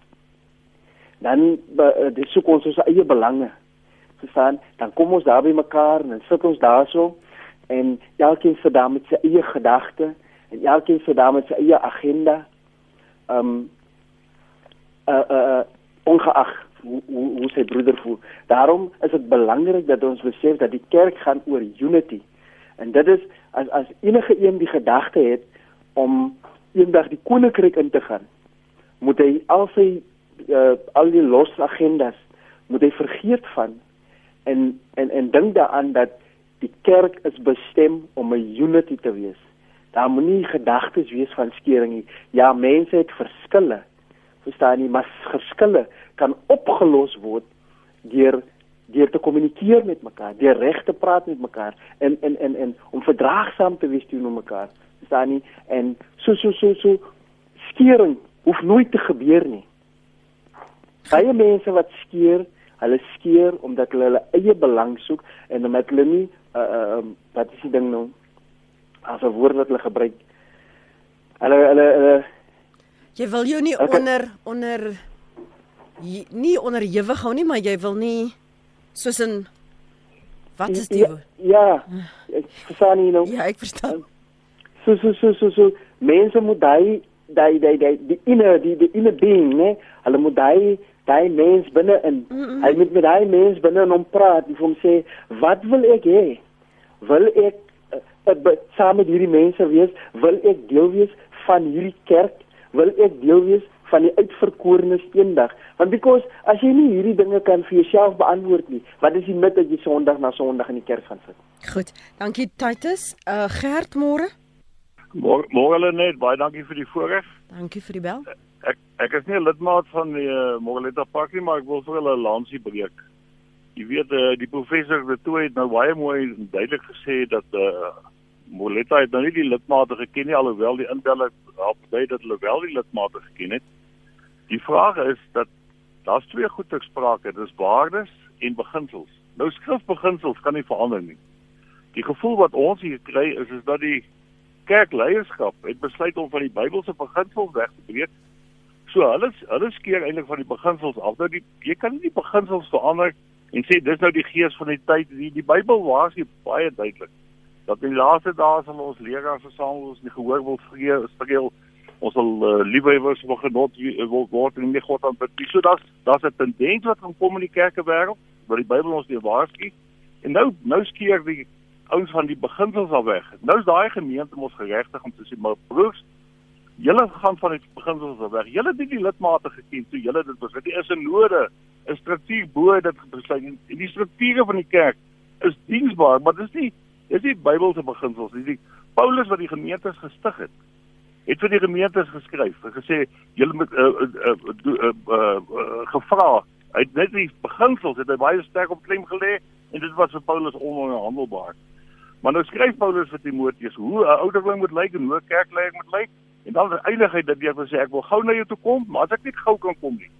dan uh, dis soek ons ons eie belange verstaan dan kom ons daar by mekaar en sit ons daarso en elkeen sit daar met sy eie gedagte en elkeen sit daar met sy eie agenda um uh uh ongeag hoe hoe, hoe sy broeder voel daarom is dit belangrik dat ons besef dat die kerk gaan oor unity en dit is as as enige een die gedagte het om eendag die koninkryk in te gaan moet hy al sy uh, al die los agendas moet hy vergeet van en en en dink daaraan dat die kerk is bestem om 'n unity te wees. Daar moenie gedagtes wees van skering nie. Ja, mense het verskille. Verstaan jy, maar verskille kan opgelos word deur deur te kommunikeer met mekaar, deur reg te praat met mekaar en en en en om verdraagsaam te wees teenoor mekaar. Verstaan jy? En so so so so skering hoef nooit te gebeur nie. Baie mense wat skeer hulle skeer omdat hulle hulle eie belang soek en omdat hulle nie uh uh wat is die ding nou as 'n woord wat hulle gebruik. Hulle hulle hulle jy wil jou nie okay. onder onder nie onderhewig hou nie, maar jy wil nie soos in wat is dit? Ja, ja, ek verstaan nie nou. Ja, ek verstaan. So so so so so mense moet daai daai daai daai die inner die die inner being, né? Hulle moet daai daai mens binne in. Mm -mm. Hy moet met daai mens binne in hom praat en hom sê, "Wat wil ek hê? Wil ek uh, saam met hierdie mense wees? Wil ek deel wees van hierdie kerk? Wil ek deel wees van die uitverkorenes eendag. Want because as jy nie hierdie dinge kan vir jouself beantwoord nie, wat is die nut dat jy Sondag na Sondag in die kerk gaan sit? Goed. Dankie Titus. Uh Gert môre. Môre net baie dankie vir die voorreg. Dankie vir die bel. Ek ek is nie 'n lidmaat van die uh, Moreleta Park nie, maar ek wil vir hulle 'n lansie breek. Jy weet uh, die professor het toe het nou baie mooi duidelik gesê dat uh Moreleta het nou nie die lidmate geken nie alhoewel die inbeller help dui dat hulle wel die lidmate geken het. Die vraag is dat daar's twee goed te sprake, dis waardes en beginsels. Nou skrifbeginsels kan nie verander nie. Die gevoel wat ons hier kry is is dat die kerkleierskap het besluit om van die Bybelse beginsels weg te breek. So hulle hulle skeer eintlik van die beginsels af. Nou die jy kan nie die beginsels verander en sê dis nou die gees van die tyd. Die, die Bybel hier baie duidelik dat in die laaste dae sal ons leraars versamel ons nie gehoor wil vreel ons sal uh, liefhebers van genot wil word en nie God aanbid nie. So daar's daar's 'n tendens wat gaan kom in die kerke wêreld waar die Bybel ons nie waarsku. En nou nou skeer die ouens van die beginsels al weg. Nou is daai gemeente mos geregtig om te sê maar broers, julle gaan van die beginsels af weg. Julle het nie die lidmate geken toe julle dit besluit. Dit is 'n node, 'n struktuur bo dit besluit. En die strukture van die kerk is diensbaar, maar dis nie dis nie Bybelse beginsels. Nie. Die Paulus wat die gemeentes gestig het, het vir die gemeentes geskryf en gesê julle moet uh, uh, uh, uh, uh, gevra. Hy het net die beginsels het hy baie sterk op klem gelê en dit was vir Paulus onhandelbaar maar nou skryf Paulus vir Timoteus hoe 'n ouderling moet lyk en hoe 'n kerkleier moet lyk. En dan is eindigheid dat jy sê ek wil gou na jou toe kom maar as ek nie gou kan kom nie.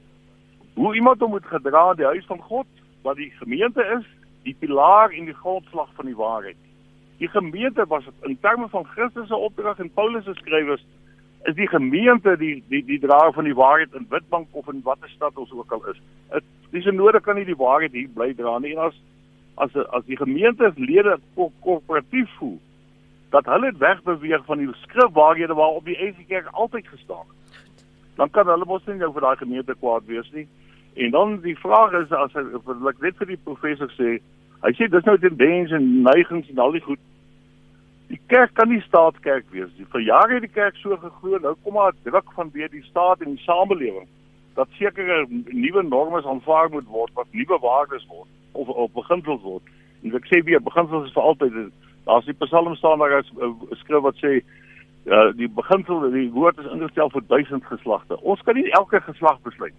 Hoe iemand moet gedra in die huis van God wat die gemeente is die pilaar en die grondslag van die waarheid Die gemeente was in terme van Christus se opdrag en Paulus se skrywers is die gemeente die die die draer van die waarheid in Witbank of in watter stad ons ook al is. Dit dis nodig kan nie die waarheid hier bly dra nie en as as as die gemeentelede koöperatief voel dat hulle wegbeweeg van die skrifwaarhede waarop die Engelse kerk altyd gestaan het. Dan kan hulle mos nie nou vir daai gemeente kwaad wees nie. En dan die vraag is as ek net vir die professor sê, hy sê dis nou tendens en neigings en al die goed Die kerk kan nie staatskerk wees nie. Vir jare het die kerk so geglo, nou kom maar druk van weer die staat en die samelewing dat sekere nuwe norme aanvaar moet word wat nuwe waardes word of op beginsels word. En ek sê weer beginsels is vir altyd. Daar's die Psalm staan daar 'n uh, skrif wat sê uh, die beginsel die woord is ingestel vir duisend geslagte. Ons kan nie elke geslag besluit.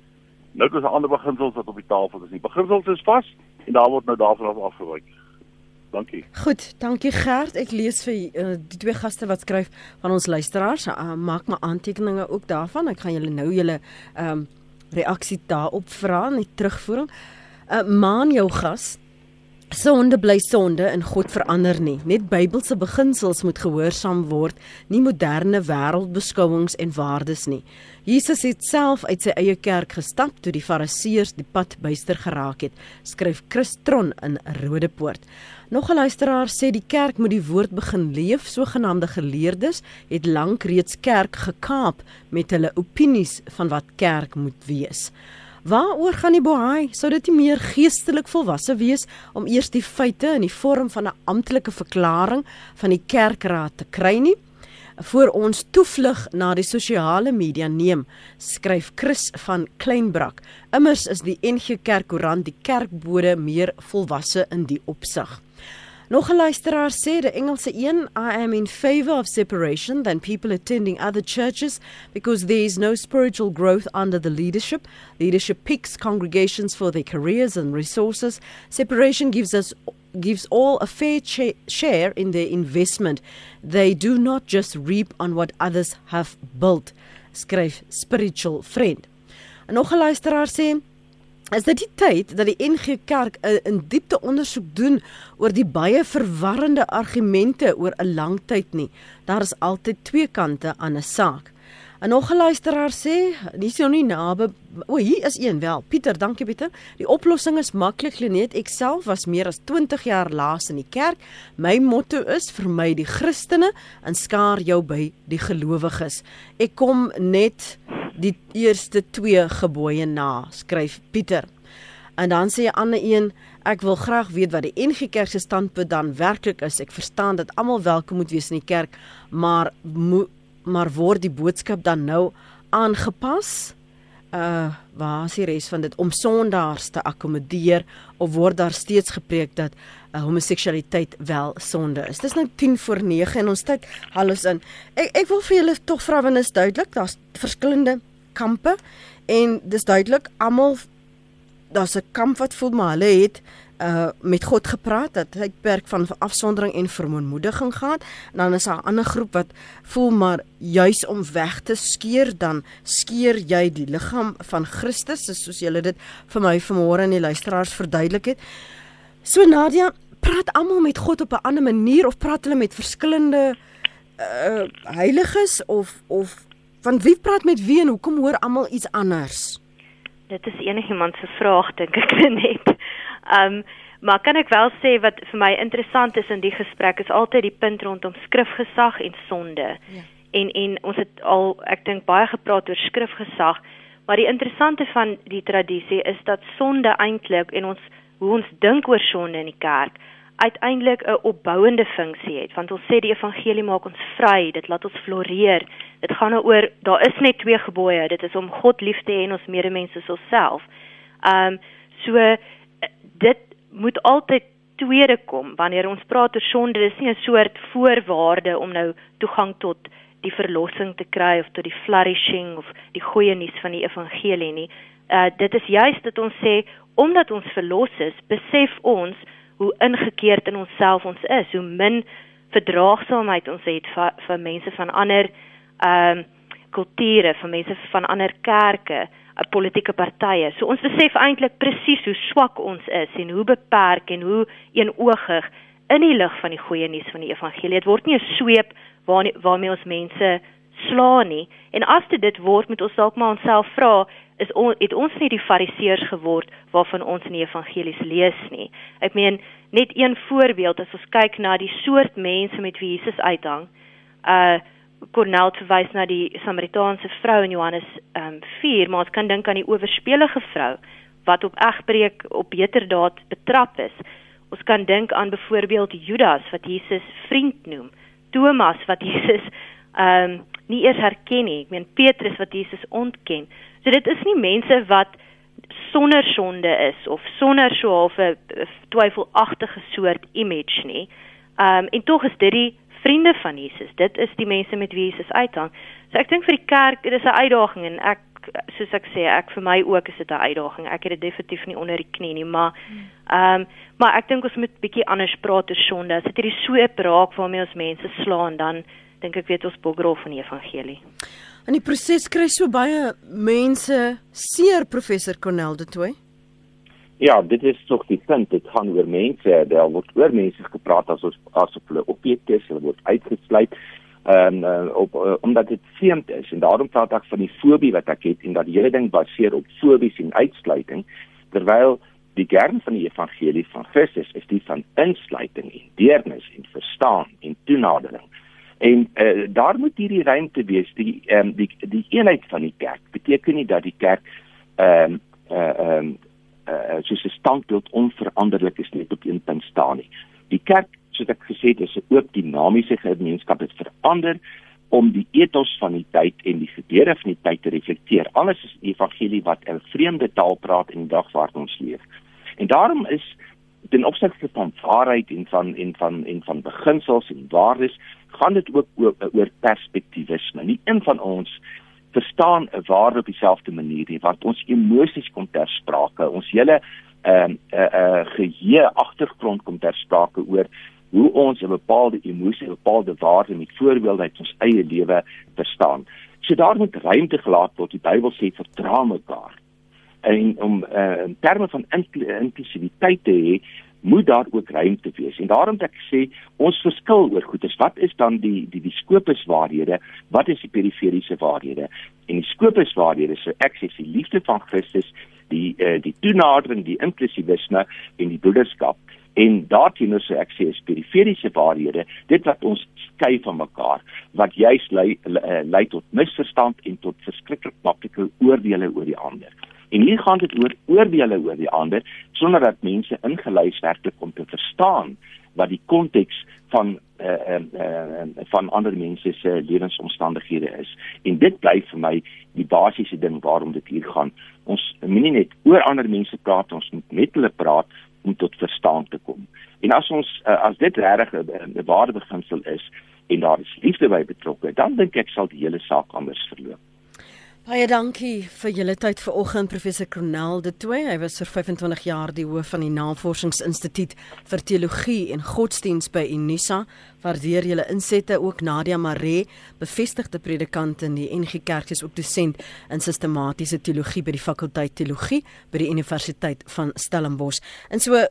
Nou is daar ander beginsels wat op die tafel is. Die beginsels is vas en daar word nou daarvan af afgewyk. Dankie. Goed, dankie Gert. Ek lees vir uh, die twee gaste wat skryf van ons luisteraars. Uh, maak my aantekeninge ook daarvan. Ek gaan julle nou julle ehm um, reaksie daarop vra, net terugvoering. Uh, maan jou gas. Sonde bly sonde en God verander nie. Net Bybelse beginsels moet gehoorsaam word, nie moderne wêreldbeskouings en waardes nie. Jesus het self uit sy eie kerk gestap toe die Fariseërs die pad byster geraak het, skryf Christron in Rodepoort. Nog 'n luisteraar sê die kerk moet die woord begin leef. Sogenaamde geleerdes het lank reeds kerk gekaap met hulle opinies van wat kerk moet wees. Waaroor gaan die bohaai? Sou dit nie meer geestelik volwasse wees om eers die feite in die vorm van 'n amptelike verklaring van die kerkraad te kry nie? voor ons toevlug na die sosiale media neem, skryf Chris van Kleinbrak. Immers is die NG Kerk koerant die kerkbode meer volwasse in die opsig. Nog 'n luisteraar sê die Engelse een, I am in favor of separation than people attending other churches because there is no spiritual growth under the leadership. Leadership picks congregations for their careers and resources. Separation gives us gives all a fair share in their investment. They do not just reap on what others have built. Skryf spiritual friend. En nog 'n luisteraar sê is dit die tyd dat die NG Kerk 'n in diepte ondersoek doen oor die baie verwarrende argumente oor 'n lang tyd nie. Daar is altyd twee kante aan 'n saak. En nog 'n luisteraar sê, dis nou nie naby. O, hier is een wel. Pieter, dankie Pieter. Die oplossing is maklik, Lenet. Ek self was meer as 20 jaar laas in die kerk. My motto is vir my die Christene en skaar jou by die gelowiges. Ek kom net die eerste twee gebooie na, skryf Pieter. En dan sê 'n ander een, ek wil graag weet wat die NG Kerk se standpunt dan werklik is. Ek verstaan dat almal welkom moet wees in die kerk, maar maar word die boodskap dan nou aangepas? Uh waar is die res van dit om sondaars te akkommodeer of word daar steeds gepreek dat uh, homoseksualiteit wel sonde is? Dis nou 10 voor 9 en ons tyd hallos in. Ek ek wil vir julle tog vra wanneer is duidelik, daar's verskillende kampe en dis duidelik almal daar's 'n kamp wat voel maar hulle het uh met God gepraat dat hy perk van afsondering en vermoediging gehad en dan is daar 'n ander groep wat voel maar juis om weg te skeer dan skeer jy die liggaam van Christus soos julle dit vir my vanmôre in die luisteraars verduidelik het. So Nadia, praat almal met God op 'n ander manier of praat hulle met verskillende uh heiliges of of van wie praat met wie en hoekom hoor almal iets anders? Dit is enigiemand se vraag dink ek net. Ehm um, maar kan ek wel sê wat vir my interessant is in die gesprek is altyd die punt rondom skrifgesag en sonde. Ja. En en ons het al ek dink baie gepraat oor skrifgesag, maar die interessante van die tradisie is dat sonde eintlik en ons hoe ons dink oor sonde in die kerk uiteindelik 'n opbouende funksie het want ons sê die evangelie maak ons vry dit laat ons floreer. Dit gaan nou oor daar is net twee gebooie dit is om God lief te hê en ons medemens soos onsself ehm um, so dit moet altyd tweede kom wanneer ons praat oor sonde dis nie 'n soort voorwaarde om nou toegang tot die verlossing te kry of tot die flourishing of die goeie nuus van die evangelie nie. Uh, dit is juist dat ons sê omdat ons verlos is besef ons hoe ingekeerd in onsself ons is, hoe min verdraagsaamheid ons het vir, vir mense van ander ehm um, kulture, vir mense van ander kerke, uh, politieke partye. So ons besef eintlik presies hoe swak ons is en hoe beperk en hoe eenoogig in die lig van die goeie nuus van die evangelie. Dit word nie 'n sweep waar waarmee ons mense slaan nie. En as dit word, moet ons dalk maar onsself vra, is on, het ons nie die fariseërs geword waarvan ons in die evangelies lees nie. Ek meen net een voorbeeld as ons kyk na die soort mense met wie Jesus uithang. Uh Cornel verwys na die Samaritaanse vrou in Johannes um, 4, maar ons kan dink aan die oorspelige vrou wat op egbreek op beterdaad betrap is. Ons kan dink aan byvoorbeeld Judas wat Jesus vriend noem, Thomas wat Jesus ehm um, nie eers herken nie. Ek meen Petrus wat Jesus ontken. So dit is nie mense wat sonder sonde is of sonder so 'n twyfelagtige soort image nie. Ehm um, en tog is dit die vriende van Jesus. Dit is die mense met wie Jesus uithang. So ek dink vir die kerk, dit is 'n uitdaging en ek soos ek sê, ek vir my ook is dit 'n uitdaging. Ek het dit definitief nie onder die knie nie, maar ehm um, maar ek dink ons moet bietjie anders praat oor sonde. As dit hierdie sweep raak waarmee ons mense slaan, dan dink ek weet ons bogrol van die evangelie. In die proses kry so baie mense seer professor Cornel de Toey. Ja, dit is tog die punt. Dit gaan oor mense. Daar word oor mense gepraat as ons asof hulle opgeet hulle word uitgesluit. Ehm um, uh, op uh, omdat dit vreemd is en daarom praat ek van die fobie wat ek het en dat die hele ding baseer op fobies en uitsluiting terwyl die kern van die evangelie van Christus is die van insluiting en deernis en verstaan en toenadering. En uh, daar moet hierdie ruimte wees die um, die die eenheid van die kerk beteken nie dat die kerk ehm um, ehm uh, um, uh, soos 'n standbeeld onveranderlik is net op een punt staan nie. Die kerk soos ek gesê het is 'n oop dinamiese gemeenskap wat verander om die ethos van die tyd en die gebeure van die tyd te reflekteer. Alles is evangelie wat 'n vreemde taal praat in die dag waar ons leef. En daarom is ten opsigte van waarheid en van en van en van beginsels en waardes gaan dit ook oor, oor perspektivisme. Nie een van ons verstaan 'n waarde op dieselfde manier nie, want ons emosies kom ter sprake. Ons hele ehm uh, 'n uh, uh, geheue agtergrond kom ter sprake oor hoe ons 'n bepaalde emosie, 'n bepaalde waarde met voorbeelde uit ons eie lewe verstaan. So daar moet ruimte gelaat word. Die Bybel sê vertrou mekaar. en om uh, in terme van inklusiwiteit te hê moet daar ook ruimte wees. En daarom dat ek sê ons verskil oor goedes. Wat is dan die die die skopuswaarhede? Wat is die periferiese waarhede? En die skopuswaarhede so ek sê die liefde van Christus, die uh, die toenadering, die inklusivisme en die broederskap. En daarteenoor sê ek sê is periferiese waarhede, dit wat ons skei van mekaar, wat juis lei uh, lei tot misverstand en tot verskriklik maklike oordeele oor die ander. En hier gaan dit oor oordeele oor die ander sonder dat mense ingelys werklik om te verstaan wat die konteks van eh uh, uh, uh, van ander mense se lewensomstandighede is. En dit bly vir my die basiese ding waarom dit hier gaan. Ons moenie net oor ander mense praat, ons moet met hulle praat om tot verstaan te kom. En as ons uh, as dit regtig 'n waardebeginsel is en daar is liefde by betrokke, dan dink ek sal die hele saak anders verloop. Baie dankie vir julle tyd vanoggend professor Cornel de Toey. Hy was vir 25 jaar die hoof van die Navorsingsinstituut vir Teologie en Godsdiens by Unisa. Waardeer julle insette ook Nadia Mare, bevestigde predikant in die NG Kerk is ook dosent in sistematiese teologie by die fakulteit teologie by die Universiteit van Stellenbosch. En so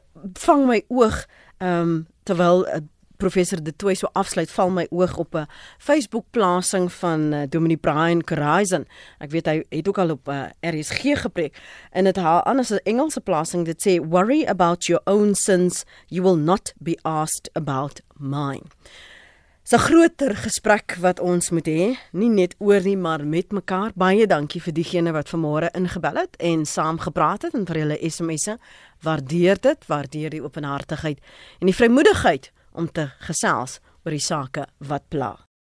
vang my oog ehm um, terwyl uh, professor De Tooy so afsluit val my oog op 'n Facebook plasing van uh, Dominic Brian Horizon. Ek weet hy het ook al op uh, eh, RSG gepreek en dit haar anders 'n Engelse plasing dit sê worry about your own sins you will not be asked about mine. 'n groter gesprek wat ons moet hê, nie net oor nie, maar met mekaar. Baie dankie vir diegene wat vanmôre ingebel het en saam gepraat het en vir hulle SMS'e. Waardeer dit, waardeer die openhartigheid en die vrymoedigheid om te gesels oor die sake wat pla.